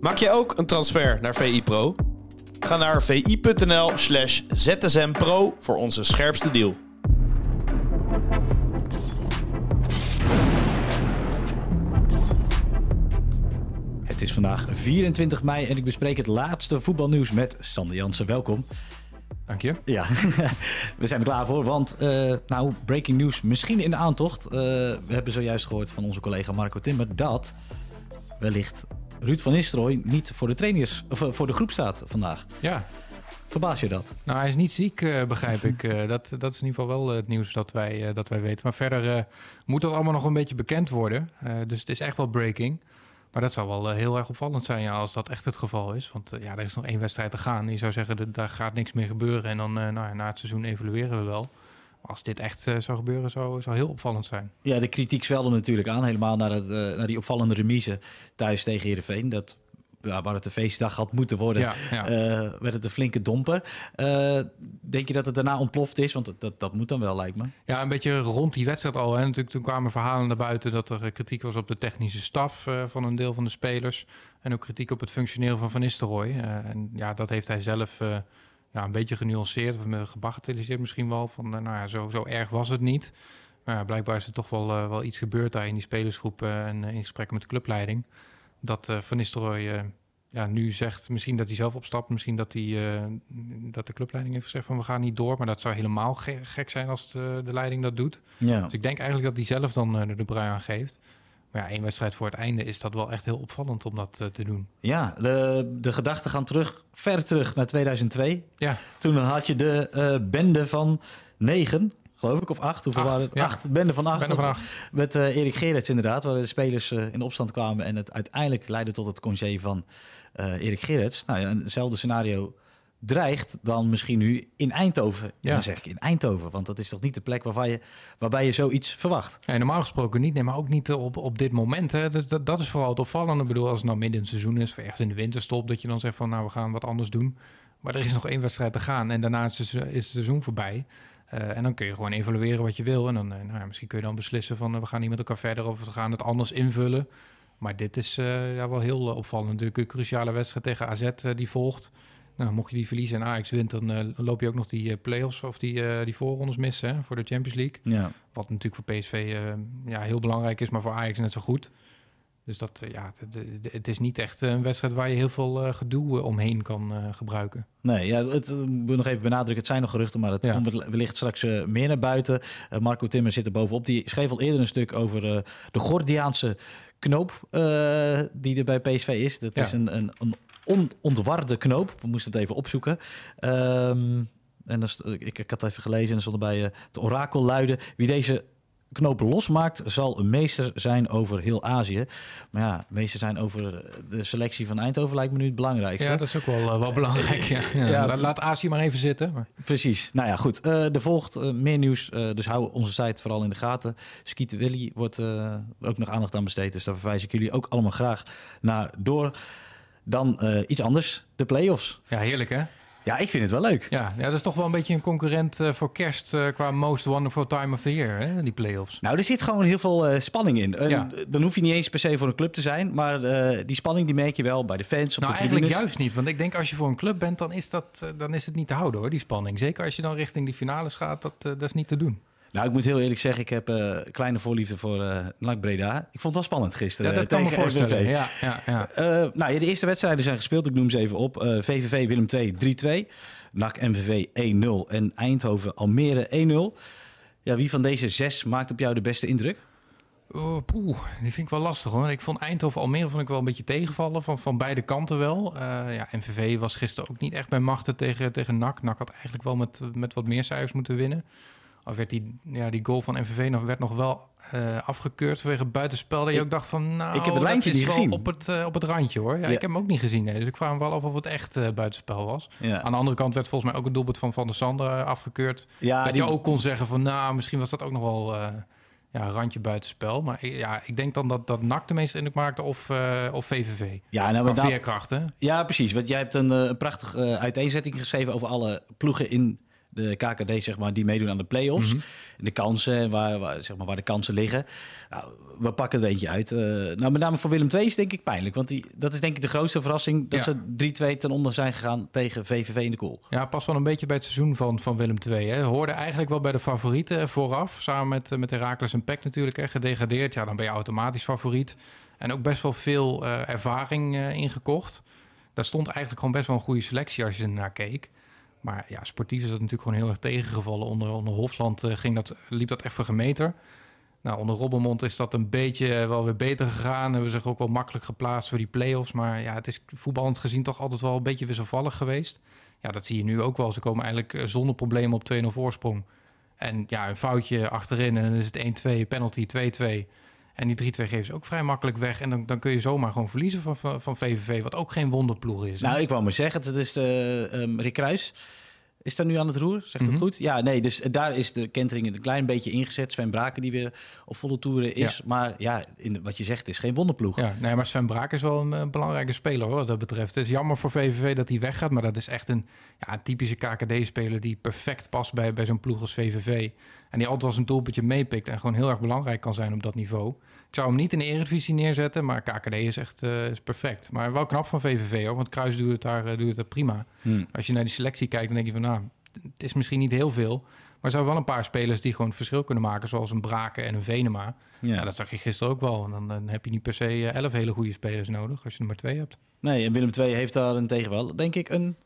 Maak je ook een transfer naar VI Pro? Ga naar vi.nl slash zsmpro voor onze scherpste deal. Het is vandaag 24 mei en ik bespreek het laatste voetbalnieuws met Sander Jansen. Welkom. Dank je. Ja, we zijn er klaar voor, want uh, nou, breaking news misschien in de aantocht. Uh, we hebben zojuist gehoord van onze collega Marco Timmer dat wellicht Ruud van Nistelrooy niet voor de trainers of voor de groep staat vandaag. Ja. Verbaas je dat? Nou, hij is niet ziek, uh, begrijp ik. Uh, dat, dat is in ieder geval wel het nieuws dat wij, uh, dat wij weten. Maar verder moet dat allemaal nog een beetje bekend worden. dus het is echt wel breaking. Maar dat zou wel heel erg opvallend zijn ja, als dat echt het geval is. Want ja, er is nog één wedstrijd te gaan. Je zou zeggen, daar gaat niks meer gebeuren. En dan nou ja, na het seizoen evalueren we wel. Als dit echt zou gebeuren, zou, zou heel opvallend zijn. Ja, de kritiek zwelde natuurlijk aan. Helemaal naar, het, naar die opvallende remise thuis tegen Heerenveen. Dat ja, waar het een feestdag had moeten worden, ja, ja. Uh, werd het een flinke domper. Denk je dat het daarna ontploft is? Want dat, dat moet dan wel, lijkt me. Ja, een beetje rond die wedstrijd al. Hè. Natuurlijk, toen kwamen verhalen naar buiten dat er kritiek was op de technische staf van een deel van de spelers. En ook kritiek op het functioneren van Van Nistelrooy. en ja, dat heeft hij zelf ja, een beetje genuanceerd, of gebagatelliseerd misschien wel. Van, nou ja, zo, zo erg was het niet. Maar ja, blijkbaar is er toch wel, wel iets gebeurd daar in die spelersgroep en in gesprekken met de clubleiding dat Van Nistelrooy ja, nu zegt misschien dat hij zelf opstapt. Misschien dat, hij, dat de clubleiding heeft gezegd van we gaan niet door. Maar dat zou helemaal ge gek zijn als de, de, leiding dat doet. Ja. Dus ik denk eigenlijk dat hij zelf dan de brui aan geeft. Maar ja, één wedstrijd voor het einde is dat wel echt heel opvallend om dat te doen. Ja, de, de gedachten gaan terug, ver terug naar 2002. Ja. Toen had je de bende van negen geloof ik, of acht. Hoeveel acht, waren het? Ja. Acht, bende van acht. Bende van acht. Met uh, Erik Gerrits inderdaad, waar de spelers uh, in opstand kwamen en het uiteindelijk leidde tot het congé van uh, Erik Gerrits. Nou ja, eenzelfde scenario dreigt dan misschien nu in Eindhoven. Ja. Dan zeg ik in Eindhoven, want dat is toch niet de plek waarvan je, waarbij je zoiets verwacht. Ja, normaal gesproken niet, nee, maar ook niet op, op dit moment. Hè. Dus dat, dat is vooral het opvallende. Ik bedoel, als het nou midden in het seizoen is, of ergens in de winterstop, dat je dan zegt van nou, we gaan wat anders doen. Maar er is nog één wedstrijd te gaan en daarna is het seizoen voorbij. Uh, en dan kun je gewoon evalueren wat je wil. En dan, uh, nou ja, misschien kun je dan beslissen van uh, we gaan niet met elkaar verder of we gaan het anders invullen. Maar dit is ja, wel heel opvallend. Natuurlijk een cruciale wedstrijd tegen AZ die volgt. Nou, mocht je die verliezen en Ajax wint, dan loop je ook nog die play-offs of die, die voorrondes missen hè, voor de Champions League. Ja. Wat natuurlijk voor PSV ja, heel belangrijk is, maar voor Ajax net zo goed. Dus dat, ja, het, is niet echt een wedstrijd waar je heel veel gedoe omheen kan gebruiken. Nee, ja, het ik moet nog even benadrukken. Het zijn nog geruchten, maar het ja. komt wellicht straks meer naar buiten. Marco Timmer zit er bovenop. Die schreef al eerder een stuk over de Gordiaanse knoop die er bij PSV is. Dat ja. is een, een, een onontwarde knoop. We moesten het even opzoeken. Um, en dat, ik, ik had even gelezen en er stond erbij het orakel luiden. Wie deze knoop losmaakt, zal een meester zijn over heel Azië. Maar ja, meester zijn over de selectie van Eindhoven lijkt me nu het belangrijkste. Ja, dat is ook wel, uh, wel belangrijk. Ja. Ja, ja, laat, laat Azië maar even zitten. Maar. Precies. Nou ja, goed. Uh, er volgt uh, meer nieuws, dus hou onze site vooral in de gaten. Skiet Willy wordt ook nog aandacht aan besteed, dus daar verwijs ik jullie ook allemaal graag naar door. Dan iets anders, de play-offs. Ja, heerlijk hè? Ja, ik vind het wel leuk. Ja, ja dat is toch wel een beetje een concurrent uh, voor kerst uh, qua Most Wonderful Time of the Year, hè, die play-offs. Nou, er zit gewoon heel veel uh, spanning in. Ja. Dan hoef je niet eens per se voor een club te zijn, maar die spanning die merk je wel bij de fans op nou, de eigenlijk juist niet, want ik denk als je voor een club bent, dan is, dat, dan is het niet te houden hoor, die spanning. Zeker als je dan richting die finales gaat, dat, dat is niet te doen. Nou, ik moet heel eerlijk zeggen, ik heb uh, kleine voorliefde voor uh, NAC Breda. Ik vond het wel spannend gisteren. Ja, dat kan me voorstellen. Ja, ja, ja. Uh, nou, de eerste wedstrijden zijn gespeeld. Ik noem ze even op. VVV Willem 2 3-2. NAC MVV 1-0 en Eindhoven Almere 1-0. Ja, wie van deze zes maakt op jou de beste indruk? Oh, poeh, die vind ik wel lastig hoor. Ik vond Eindhoven Almere vond ik wel een beetje tegenvallen van, van beide kanten wel. Uh, ja, MVV was gisteren ook niet echt bij machten tegen, tegen NAC. NAC had eigenlijk wel met, met wat meer cijfers moeten winnen. Al werd die, ja, die goal van MVV nog, werd nog wel uh, afgekeurd vanwege buitenspel. Dat je ook dacht van, nou, ik heb het lijntje niet gezien. Op het, uh, op het randje hoor. Ja, ja, ik heb hem ook niet gezien. Nee. Dus ik vraag me wel af of het echt uh, buitenspel was. Ja. Aan de andere kant werd volgens mij ook een doelpunt van Van der Sande afgekeurd. Ja, dat die... je ook kon zeggen van, nou, misschien was dat ook nog wel ja, randje buitenspel. Maar ja, ik denk dan dat, dat NAC de meeste indruk maakte of, of VVV. Ja, nou, maar veerkrachten. Ja, precies. Want jij hebt een, een prachtige uiteenzetting geschreven over alle ploegen in de KKD, zeg maar, die meedoen aan de play-offs. Mhm. En de kansen, waar, waar, zeg maar, waar de kansen liggen. Nou, we pakken er eentje uit. Eh, nou, met name voor Willem II is denk ik pijnlijk. Want die, dat is denk ik de grootste verrassing... dat Ja. ze 3-2 ten onder zijn gegaan tegen VVV in de koel. Ja, past wel een beetje bij het seizoen van, van Willem II. Hè. Hoorde eigenlijk wel bij de favorieten vooraf. Samen met, eh, met Herakles en Peck natuurlijk. Hè. Gedegradeerd, ja, dan ben je automatisch favoriet. En ook best wel veel eh, ervaring eh, ingekocht. Daar stond eigenlijk gewoon best wel een goede selectie als je er naar keek. Maar ja, sportief is dat natuurlijk gewoon heel erg tegengevallen. Onder, onder Hofland eh, ging dat, liep dat echt voor gemeter. Nou, onder Robbermond is dat een beetje eh, wel weer beter gegaan. Hebben zich ook wel makkelijk geplaatst voor die play-offs. Maar ja, het is voetballend gezien toch altijd wel een beetje wisselvallig geweest. Ja, dat zie je nu ook wel. Ze komen eigenlijk eh, zonder problemen op 2-0 voorsprong. En ja, een foutje achterin en dan is het 1-2, penalty 2-2. En die 3-2 geven ze ook vrij makkelijk weg. En dan, dan kun je zomaar gewoon verliezen van, van, van VVV, wat ook geen wonderploeg is. hè? Nou, ik wou maar zeggen, het is de, ehm, Rick Kruis. Is daar nu aan het roer? Zegt Mhm. dat goed? Ja, nee, dus daar is de kentering een klein beetje ingezet. Sven Braken die weer op volle toeren is. Maar ja, in wat je zegt, het is geen wonderploeg. Ja, nee, maar Sven Braak is wel een, belangrijke speler hoor, wat dat betreft. Het is jammer voor VVV dat hij weggaat, maar dat is echt een, ja, een typische KKD-speler die perfect past bij, bij zo'n ploeg als VVV. En die altijd wel zijn doelpuntje meepikt en gewoon heel erg belangrijk kan zijn op dat niveau. Ik zou hem niet in de Eredivisie neerzetten, maar KKD is echt eh, is perfect. Maar wel knap van VVV ook, want Kruis doet het daar, eh, doet het daar prima. Hm. Als je naar die selectie kijkt, dan denk je van, nou, het is misschien niet heel veel. Maar er zijn wel een paar spelers die gewoon verschil kunnen maken, zoals een Braken en een Venema. Ja. Dat zag je gisteren ook wel. En dan, dan heb je niet per se eh, elf hele goede spelers nodig als je er maar twee hebt. Nee, en Willem II heeft daar tegen wel, denk ik, een,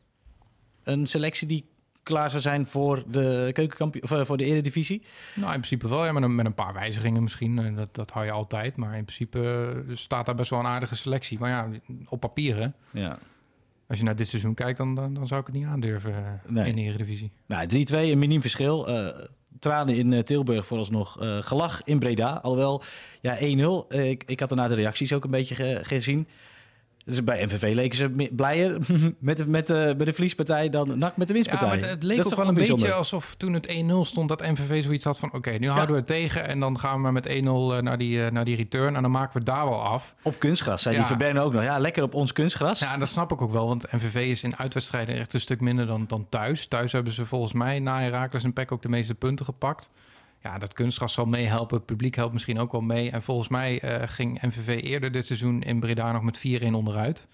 een selectie die klaar zou zijn voor de keukenkampioen eh, voor de eredivisie. Nou, in principe wel. Ja, met, een, met een paar wijzigingen misschien. Eh, Dat, dat hou je altijd. Maar in principe eh, staat daar best wel een aardige selectie. Maar ja, op papier, hè, Ja. als je naar dit seizoen kijkt, dan, dan, dan zou ik het niet aandurven Nee. in de Eredivisie. Nou, 3-2, een miniem verschil. Eh, tranen in Tilburg vooralsnog. eh gelach in Breda. Alhoewel, ja, 1-0. Eh, ik, ik had daarna de reacties ook een beetje ge- gezien. Dus bij MVV leken ze blijer met de, met, de, met de verliespartij dan NAC met de Ja, winstpartij. maar het, leek Dat ook wel een beetje alsof toen het 1-0 stond... dat MVV zoiets had van... oké, nu houden we het tegen... en dan gaan we met 1-0 eh, naar, die, eh, naar die return... en dan maken we het daar wel af. Op kunstgras, zei Ja. die Verberne ook nog. Ja, lekker op ons kunstgras. Ja, en dat snap ik ook wel, want MVV is in uitwedstrijden echt een stuk minder dan, dan thuis. Thuis hebben ze volgens mij na Herakles en Peck ook de meeste punten gepakt. Ja, dat kunstgras zal meehelpen. Het publiek helpt misschien ook wel mee. En volgens mij eh, ging MVV eerder dit seizoen in Breda nog met 4-1 onderuit.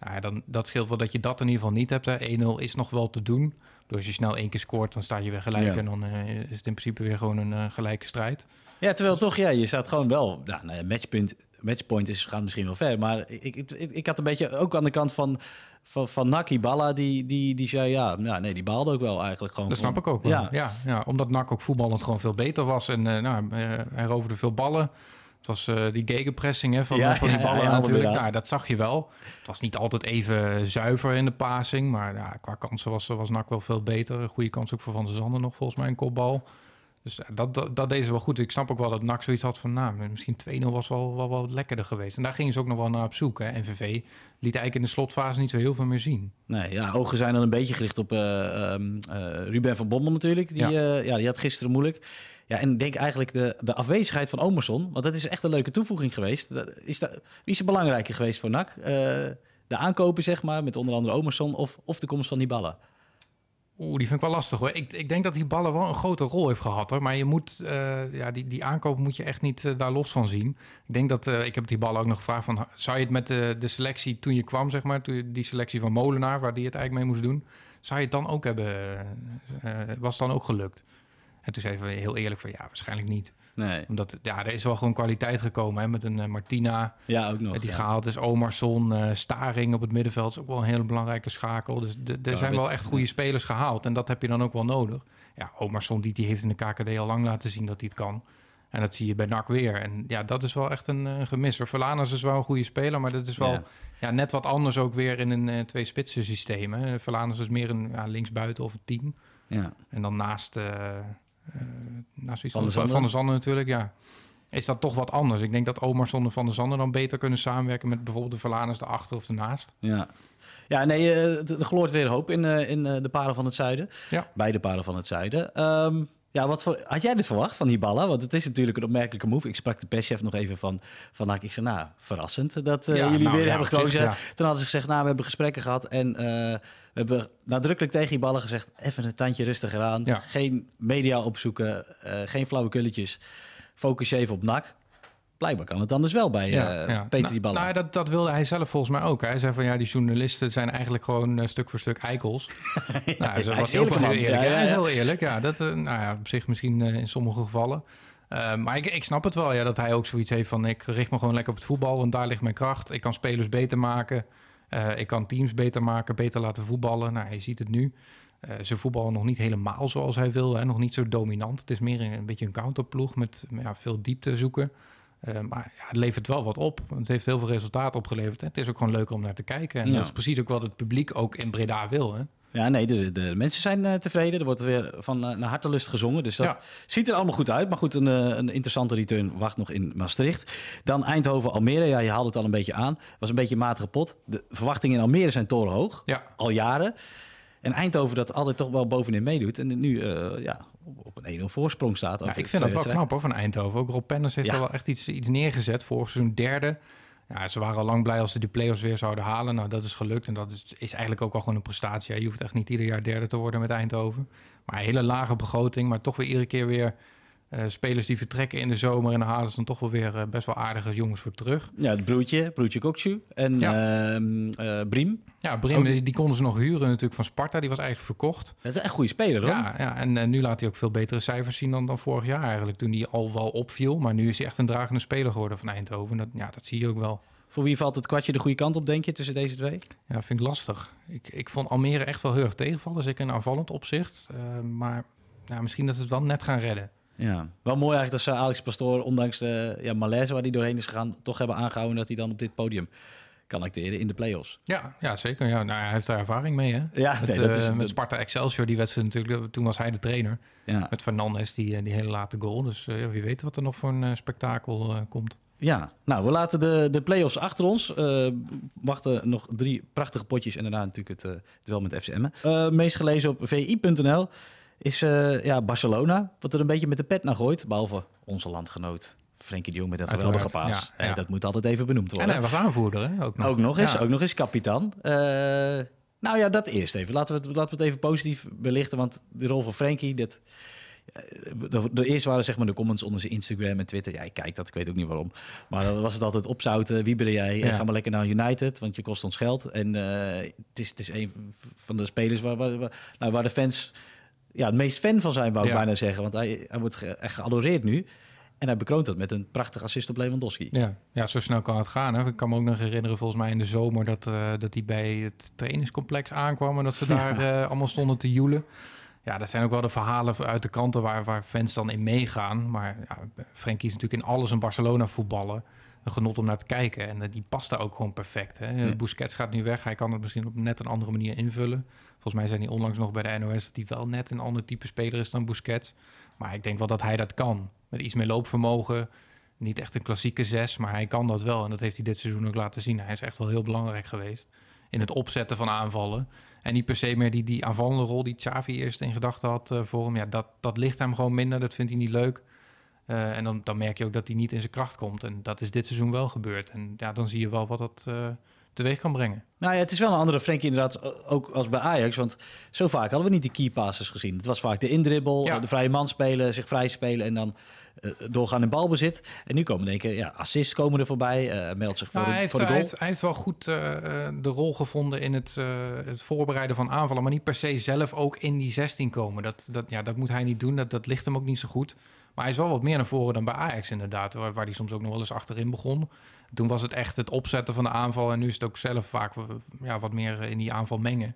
Ja, dan, dat scheelt wel dat je dat in ieder geval niet hebt. hè. 1-0 is nog wel te doen. Dus als je snel één keer scoort, dan sta je weer gelijk. Ja. En dan eh, is het in principe weer gewoon een eh, gelijke strijd. Ja, terwijl toch, ja, je staat gewoon wel. Nou, nou matchpunt, matchpoint is, gaat misschien wel ver. Maar ik, ik, ik, had een beetje ook aan de kant van, van, van Naki Balla, die, die, die zei ja, ja, nee, die baalde ook wel eigenlijk gewoon. Dat snap ik ook wel. Ja, Ja. Ja, omdat NAC ook voetballend gewoon veel beter was. En eh nou, eh, hij roverde veel ballen. Het was eh, die gegenpressing hè, van, Ja, van die ballen ja, natuurlijk. Nou, dat zag je wel. Het was niet altijd even zuiver in de passing. Maar ja, qua kansen was, was NAC wel veel beter. Een goede kans ook voor Van der Zanden nog, volgens mij, een kopbal. Dus ja, dat, dat, dat deed ze wel goed. Ik snap ook wel dat NAC zoiets had van... nou, misschien 2-0 was wel, wel, wel lekkerder geweest. En daar gingen ze ook nog wel naar op zoek. Hè. NVV liet eigenlijk in de slotfase niet zo heel veel meer zien. Nee, ja, ogen zijn dan een beetje gericht op eh, ehm, eh, Ruben van Bommel natuurlijk. Die, Ja. ja. die had gisteren moeilijk. Ja, en ik denk eigenlijk de, de afwezigheid van Omerson, want dat is echt een leuke toevoeging geweest. Dat- Is dat, wie is er belangrijker geweest voor NAC? Eh, de aankopen, zeg maar, met onder andere Omerson of, of de komst van die ballen? Oeh, die vind ik wel lastig hoor. Ik, ik denk dat die ballen wel een grote rol heeft gehad hoor. Maar je moet, eh, ja, die, die aankoop moet je echt niet eh, daar los van zien. Ik denk dat, eh, ik heb die ballen ook nog gevraagd van, zou je het met de, de selectie toen je kwam, zeg maar, die selectie van Molenaar, waar die het eigenlijk mee moest doen, zou je het dan ook hebben, was het dan ook gelukt? En toen zei hij heel eerlijk van, ja, waarschijnlijk niet. Nee, Omdat, ja, er is wel gewoon kwaliteit gekomen hè, met een eh, Martina, ja, ook nog. die ja. gehaald is. Omarsson, eh Staring op het middenveld is ook wel een hele belangrijke schakel. Dus er zijn wel echt goede spelers gehaald. En dat heb je dan ook wel nodig. Ja, Omarsson die, die heeft in de KKD al lang laten zien dat hij het kan. En dat zie je bij NAC weer. En ja, dat is wel echt een eh, gemis. is wel een goede speler, maar dat is wel Ja. ja. net wat anders ook weer in een eh, twee-spitsen systeem. Hè. Verlanas is meer een ja, linksbuiten of een team. Ja. En dan naast, naast wie Van der stond- Zanden. van de natuurlijk, ja. Is dat toch wat anders? Ik denk dat Omarsson en Van der Zanden dan beter kunnen samenwerken met bijvoorbeeld de Verlaners erachter of ernaast. Ja. Ja, nee, eh, er gloort weer hoop in, eh, in eh, de paren van het zuiden. Ja. Beide paren van het zuiden. Ehm, Ja, wat voor, had jij dit verwacht van ballen? Want het is natuurlijk een opmerkelijke move. Ik sprak de perschef nog even van, van ik zei, nou, verrassend dat uh, Ja, jullie nou, weer ja, hebben gekozen. ja. Toen hadden ze gezegd, nou, we hebben gesprekken gehad en eh, we hebben nadrukkelijk tegen ballen gezegd, even een tandje rustiger aan. Geen media opzoeken, eh, geen flauwe kulletjes. Focus je even op nak. Blijkbaar kan het anders wel bij eh, Peter Nou, die ballen. Nou, dat, dat wilde hij zelf volgens mij ook. hè. Hij zei van ja, die journalisten zijn eigenlijk gewoon eh, stuk voor stuk eikels. nou, zo hij was is heel eerlijk. Ja, Ja, ja, hij is ja. heel eerlijk. Ja, dat, eh, nou ja, op zich misschien in sommige gevallen. Maar ik, ik snap het wel, ja, dat hij ook zoiets heeft van... ik richt me gewoon lekker op het voetbal, want daar ligt mijn kracht. Ik kan spelers beter maken. Ik kan teams beter maken, beter laten voetballen. Nou, je ziet het nu. Ze voetballen nog niet helemaal zoals hij wil. Hè? Nog niet zo dominant. Het is meer een, een beetje een counterploeg met ja, veel diepte zoeken. Eh, maar ja, het levert wel wat op. Het heeft heel veel resultaat opgeleverd. Het is ook gewoon leuker om naar te kijken. En Ja. dat is precies ook wat het publiek ook in Breda wil. Hè? Ja, nee, de, de mensen zijn eh, tevreden. Er wordt weer van eh, naar hartelust gezongen. Dus dat Ja. ziet er allemaal goed uit. Maar goed, een, een interessante return wacht nog in Maastricht. Dan Eindhoven-Almere. Ja, je haalde het al een beetje aan. Was een beetje een matige pot. De verwachtingen in Almere zijn torenhoog. Ja, Al jaren. En Eindhoven dat altijd toch wel bovenin meedoet. En nu ja, op- een 1-0 voorsprong staat. ja ik vind dat wel knap hoor, van Eindhoven. Ook Rob Penders heeft Ja. er wel echt iets, iets neergezet. Vorig seizoen derde. Ja, ze waren al lang blij als ze die play-offs weer zouden halen. Nou, dat is gelukt. En dat is, is eigenlijk ook al gewoon een prestatie. Je hoeft echt niet ieder jaar derde te worden met Eindhoven. Maar een hele lage begroting. Maar toch weer iedere keer weer eh, spelers die vertrekken in de zomer. En dan halen ze dan toch wel weer eh, best wel aardige jongens voor terug. Ja, het broertje, broertje Kokchu. En ehm eh, Briem. Ja, Ook- die, die konden ze nog huren natuurlijk van Sparta. Die was eigenlijk verkocht. Dat is een echt goede speler, hoor. Ja, ja en nu laat hij ook veel betere cijfers zien dan, dan vorig jaar eigenlijk. Toen hij al wel opviel. Maar nu is hij echt een dragende speler geworden van Eindhoven. Dat, ja, dat zie je ook wel. Voor wie valt het kwartje de goede kant op, denk je, tussen deze twee? Ja, vind ik lastig. Ik, ik vond Almere echt wel heel erg tegenvallen. Zeker in aanvallend opzicht. Maar ja, misschien dat ze het wel net gaan redden. Ja, wel mooi eigenlijk dat ze Alex Pastoor, ondanks de ja, malaise waar hij doorheen is gegaan, toch hebben aangehouden dat hij dan op dit podium kan acteren in de play-offs. Ja, ja zeker. Ja, nou, hij heeft daar ervaring mee. Hè? Ja, Met, nee, dat is, eh, met Sparta Excelsior, die wedstrijd natuurlijk. Toen was hij de trainer. ja. Met Fernandes, die, eh, die hele late goal. Dus ja, wie weet wat er nog voor een spektakel komt. ja, nou, we laten de, de play-offs achter ons. Wachten nog drie prachtige potjes en daarna natuurlijk het, het wel met FCM. Meest gelezen op vi.nl is eh, ja, Barcelona, wat er een beetje met de pet naar gooit, behalve onze landgenoot Frenkie de Jong met een geweldige Uiteraard, paas. ja, ja. dat moet altijd even benoemd En worden. hij was aanvoerder, hè? Ook nog, Ook nog eens, Ja. ook nog eens. Eh, nou ja, dat eerst even. Laten we, het, laten we het even positief belichten, want de rol van Frankie, dat... eh, De, de eerst waren zeg maar de comments onder zijn Instagram en Twitter. Ja, ik kijk dat, ik weet ook niet waarom. Maar dan was het altijd opzouten. Wie ben jij? Ja. Ga maar lekker naar United, want je kost ons geld. En het, is, het is een van de spelers waar, waar, waar- nou, waar de fans ja, het meest fan van zijn, wou ik Ja. bijna zeggen. Want hij, hij wordt ge- echt geadoreerd nu. En hij bekroont dat met een prachtig assist op Lewandowski. Ja, ja, zo snel kan het gaan. Hè. Ik kan me ook nog herinneren, volgens mij in de zomer, dat, eh, dat hij bij het trainingscomplex aankwam en dat ze daar eh, allemaal stonden te joelen. Ja, dat zijn ook wel de verhalen uit de kranten waar, waar fans dan in meegaan. Maar ja, Frenkie is natuurlijk in alles een Barcelona voetballen. Een genot om naar te kijken. En eh, die past daar ook gewoon perfect. Hè. Ja. Busquets gaat nu weg. Hij kan het misschien op net een andere manier invullen. Volgens mij zijn die onlangs nog bij de NOS dat hij wel net een ander type speler is dan Busquets. Maar ik denk wel dat hij dat kan. Met iets meer loopvermogen. Niet echt een klassieke zes, maar hij kan dat wel. En dat heeft hij dit seizoen ook laten zien. Hij is echt wel heel belangrijk geweest in het opzetten van aanvallen. En niet per se meer die, die aanvallende rol die Xavi eerst in gedachten had eh, voor hem. Ja, dat, dat ligt hem gewoon minder. Dat vindt hij niet leuk. Eh, en dan, dan merk je ook dat hij niet in zijn kracht komt. En dat is dit seizoen wel gebeurd. En ja, dan zie je wel wat dat eh, teweeg kan brengen. Nou ja, het is wel een andere Frenkie inderdaad, ook als bij Ajax. Want zo vaak hadden we niet de key passes gezien. Het was vaak de indribbel, Ja. de vrije man spelen, zich vrij spelen en dan eh, doorgaan in balbezit. En nu komen één keer, ja, assists komen er voorbij, eh meldt zich voor, Nou, hij, de, heeft, voor de hij, goal. heeft, hij heeft wel goed eh, eh, de rol gevonden in het, eh, het voorbereiden van aanvallen. Maar niet per se zelf ook in die 16 komen. Dat, dat, ja, dat moet hij niet doen. Dat, dat ligt hem ook niet zo goed. Maar hij is wel wat meer naar voren dan bij Ajax inderdaad. Waar, waar hij soms ook nog wel eens achterin begon. Toen was het echt het opzetten van de aanval. En nu is het ook zelf vaak eh, ja, wat meer in die aanval mengen.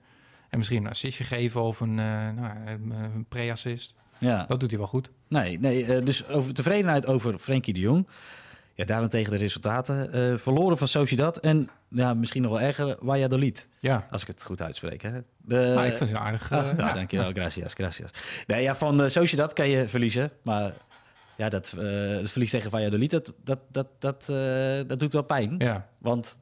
En misschien een assistje geven of een, eh, nou, een, pre-assist. Ja. Dat doet hij wel goed. Nee, nee eh, dus over tevredenheid over Frenkie de Jong. Ja, daarentegen de resultaten. Eh, verloren van Sociedad en ja, misschien nog wel erger, Valladolid. Ja, Als ik het goed uitspreek. Hè? De, maar ik vind het aardig. Ah, eh, ja, ja. dankjewel, gracias, gracias. Nee, ja, van uh, Sociedad kan je verliezen, maar ja, dat, uh, het verlies tegen Valladolid, dat, dat, dat, dat, uh, dat doet wel pijn. Ja. Want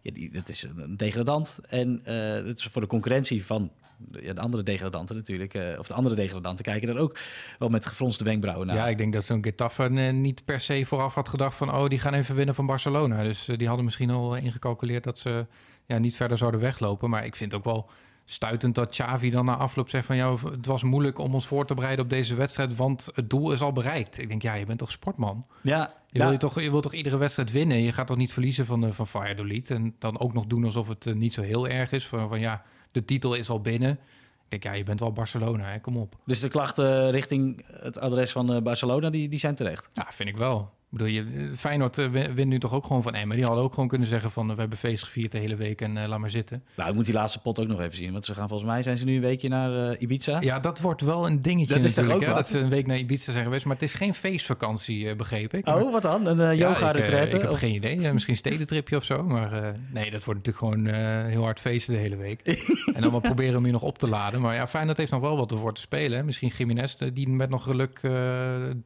ja, die, dat is een degradant. En uh, het is voor de concurrentie van ja, de andere degradanten natuurlijk, uh, of de andere degradanten, kijken daar ook wel met gefronste wenkbrauwen naar. Ja, ik denk dat zo'n Getafe niet per se vooraf had gedacht van, oh, die gaan even winnen van Barcelona. Dus die hadden misschien al ingecalculeerd dat ze ja, niet verder zouden weglopen. Maar ik vind ook wel stuitend dat Xavi dan na afloop zegt van... ja, het was moeilijk om ons voor te bereiden op deze wedstrijd... want het doel is al bereikt. Ik denk, ja, je bent toch sportman? Ja. Je, Wil, je, toch, je wilt toch iedere wedstrijd winnen? Je gaat toch niet verliezen van, uh, van Valladolid? En dan ook nog doen alsof het uh, niet zo heel erg is. Van, van ja, de titel is al binnen. Ik denk, ja, je bent wel Barcelona, hè? kom op. Dus de klachten richting het adres van Barcelona, die, die zijn terecht? Ja, vind ik wel bedoel, je, Feyenoord uh, wint nu toch ook gewoon van Emmen. Die hadden ook gewoon kunnen zeggen van... we hebben feest gevierd de hele week en uh, laat maar zitten. Nou, ik moet die laatste pot ook nog even zien. Want ze gaan volgens mij zijn ze nu een weekje naar uh, Ibiza. Ja, dat wordt wel een dingetje dat natuurlijk. Is hè, dat ze een week naar Ibiza zijn geweest. Maar het is geen feestvakantie, begreep ik. Oh, wat dan? Een yoga-retreat? Ja, ik, heb of... geen idee. misschien stedentripje of zo. Maar nee, dat wordt natuurlijk gewoon heel hard feesten de hele week. en dan maar proberen hem hier nog op te laden. Maar ja, Feyenoord heeft nog wel wat ervoor te spelen. Misschien Jiménez, die met nog geluk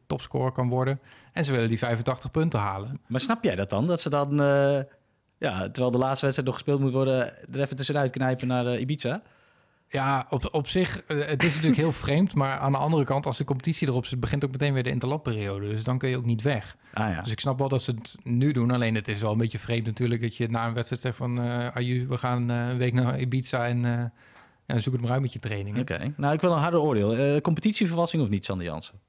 topscorer kan worden... En ze willen die 85 punten halen. Maar snap jij dat dan? Dat ze dan, uh, ja, terwijl de laatste wedstrijd nog gespeeld moet worden, er even tussenuit knijpen naar uh, Ibiza? Ja, op, op zich, uh, het is natuurlijk heel vreemd. Maar aan de andere kant, als de competitie erop zit, begint ook meteen weer de interlandperiode. Dus dan kun je ook niet weg. Ah, ja. Dus ik snap wel dat ze het nu doen. Alleen het is wel een beetje vreemd natuurlijk dat je na een wedstrijd zegt van... Aju, we gaan een week naar Ibiza en ja, zoek het maar uit met je trainingen. Oké, nou ik wil een harder oordeel. competitieverwassing of niet, Sander Jansen?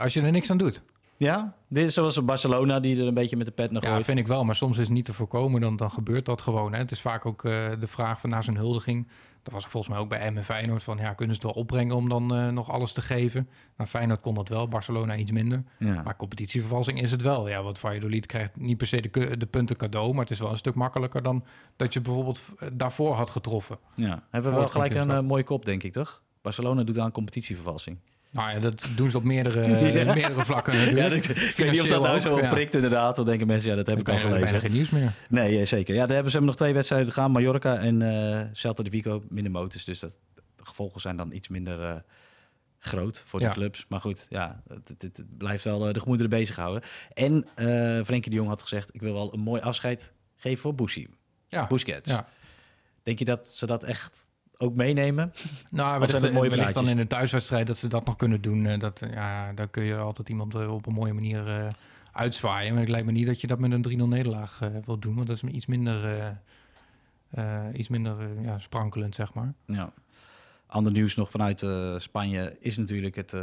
als je er niks aan doet. Ja, dit is zoals Barcelona die er een beetje met de pet naar gooit. Ja, vind ik wel. Maar soms is het niet te voorkomen. Dan, dan gebeurt dat gewoon. Hè. Het is vaak ook uh, de vraag van na zijn huldiging. Dat was volgens mij ook bij M Feyenoord. Van ja, kunnen ze het wel opbrengen om dan uh, nog alles te geven? Nou, Feyenoord kon dat wel. Barcelona iets minder. Ja. Maar competitievervalsing is het wel. Ja, want Valladolid krijgt niet per se de, de punten cadeau. Maar het is wel een stuk makkelijker dan dat je bijvoorbeeld eh, daarvoor had getroffen. Ja, hebben we wel gelijk een uh, mooie kop, denk ik, toch? Barcelona doet aan competitievervalsing. Nou ja, dat doen ze op meerdere, ja. meerdere vlakken natuurlijk. Ja, ik weet niet of dat nou zo ja. prikt inderdaad. Dan denken mensen, ja, dat heb ik al gelezen. bijna geen nieuws meer. Nee, zeker. Ja, daar hebben ze nog twee wedstrijden gaan. Mallorca en uh, Celta de Vigo, minder motors. Dus dat, de gevolgen zijn dan iets minder uh, groot voor de ja. clubs. Maar goed, ja, het, het, het blijft wel uh, de gemoederen bezighouden. En uh, Frenkie de Jong had gezegd, ik wil wel een mooi afscheid geven voor Bushy. Ja. Busquets. Ja. Denk je dat ze dat echt ook meenemen? Nou, maar dat mooie wellicht dan in een thuiswedstrijd dat ze dat nog kunnen doen. Dat, ja, daar kun je altijd iemand op een mooie manier uh, uitzwaaien. Maar het lijkt me niet dat je dat met een 3-0 nederlaag uh, wil doen. Want dat is iets minder, uh, iets minder ja, sprankelend, zeg maar. Ja. Ander nieuws nog vanuit Spanje is natuurlijk het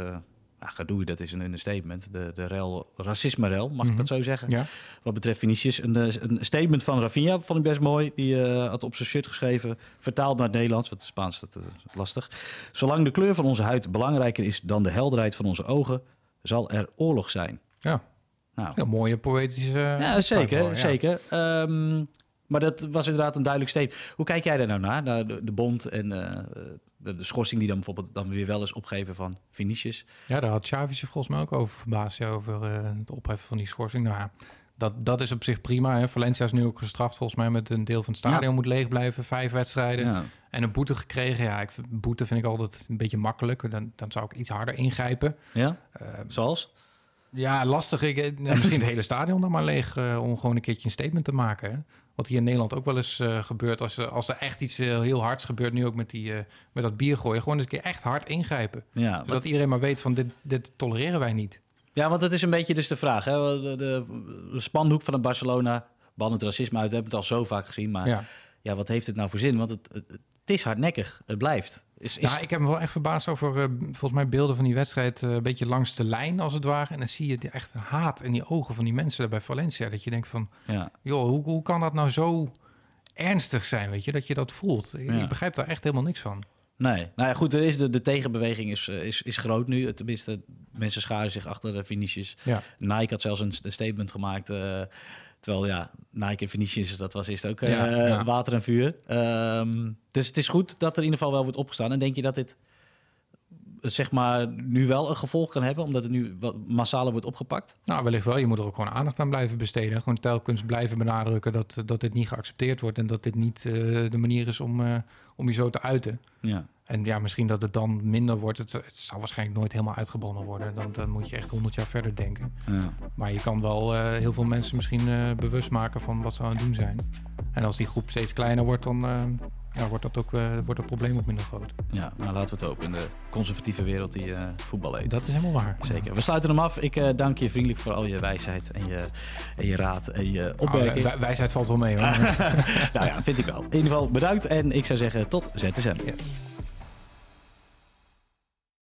nou, gedoe, dat is een understatement. De, de rel, racisme-rel, mag mm -hmm. ik dat zo zeggen? Ja. Wat betreft Vinicius. Een, een statement van Rafinha vond ik best mooi. Die uh, had op zijn shirt geschreven, vertaald naar het Nederlands, wat Spaans dat is lastig. Zolang de kleur van onze huid belangrijker is dan de helderheid van onze ogen, zal er oorlog zijn. Ja, nou. mooie poëtische... Ja, zeker, ja. zeker. Um, maar dat was inderdaad een duidelijk statement. Hoe kijk jij daar nou naar, naar de, de bond en uh, de, de, schorsing die dan bijvoorbeeld dan weer wel is opgeven van Vinicius? Ja, daar had Xavi zich volgens mij ook over verbaasd, ja, over uh, het opheffen van die schorsing. Nou ja, dat, dat is op zich prima. Hè. Valencia is nu ook gestraft volgens mij met een deel van het stadion ja. moet leeg blijven, vijf wedstrijden. Ja. En een boete gekregen. Ja, ik, boete vind ik altijd een beetje makkelijk. Dan, dan zou ik iets harder ingrijpen. Ja, uh, zoals? Ja, lastig. Ik, misschien het hele stadion dan maar leeg uh, om gewoon een keertje een statement te maken. Hè. Wat hier in Nederland ook wel eens uh, gebeurt. Als, als er echt iets uh, heel hards gebeurt, nu ook met, die, uh, met dat bier gooien. Gewoon eens een keer echt hard ingrijpen. Ja, Zodat iedereen maar weet van dit, dit tolereren wij niet. Ja, want het is een beetje dus de vraag. Hè? De, de, de spandoek van het Barcelona, ban het racisme uit. We hebben het al zo vaak gezien. Maar ja. ja, wat heeft het nou voor zin? Want het, het, het is hardnekkig. Het blijft. Is, is... Ja, ik heb me wel echt verbaasd over uh, volgens mij beelden van die wedstrijd. Uh, een beetje langs de lijn als het ware. En dan zie je die echt haat in die ogen van die mensen daar bij Valencia. Dat je denkt van, ja. joh, hoe, hoe kan dat nou zo ernstig zijn, weet je? Dat je dat voelt. Ja. Ik begrijp daar echt helemaal niks van. Nee, nou ja, goed, er is de, de tegenbeweging is, is, is groot nu. Tenminste, mensen scharen zich achter de Vinicius. Ja. Nike had zelfs een, een statement gemaakt... Uh, Terwijl ja, Nike en Venetians, dat was eerst ook ja, ja. water en vuur. Um, dus het is goed dat er in ieder geval wel wordt opgestaan. En denk je dat dit zeg maar nu wel een gevolg kan hebben, omdat het nu wat massaler wordt opgepakt? Nou, wellicht wel. Je moet er ook gewoon aandacht aan blijven besteden. Gewoon telkens blijven benadrukken dat, dat dit niet geaccepteerd wordt en dat dit niet uh, de manier is om, uh, om je zo te uiten. Ja. En ja, misschien dat het dan minder wordt. Het, het zal waarschijnlijk nooit helemaal uitgebannen worden. Dan, dan moet je echt honderd jaar verder denken. Ja. Maar je kan wel uh, heel veel mensen misschien bewust maken van wat ze aan het doen zijn. En als die groep steeds kleiner wordt, dan ja, wordt, dat ook, wordt het probleem ook minder groot. Ja, nou laten we het hopen in de conservatieve wereld die voetbal heet. Dat is helemaal waar. Zeker. We sluiten hem af. Ik dank je vriendelijk voor al je wijsheid en je, en je raad en je opmerking. Oh, wijsheid valt wel mee hoor. nou ja, vind ik wel. In ieder geval bedankt en ik zou zeggen tot ZSM. Yes.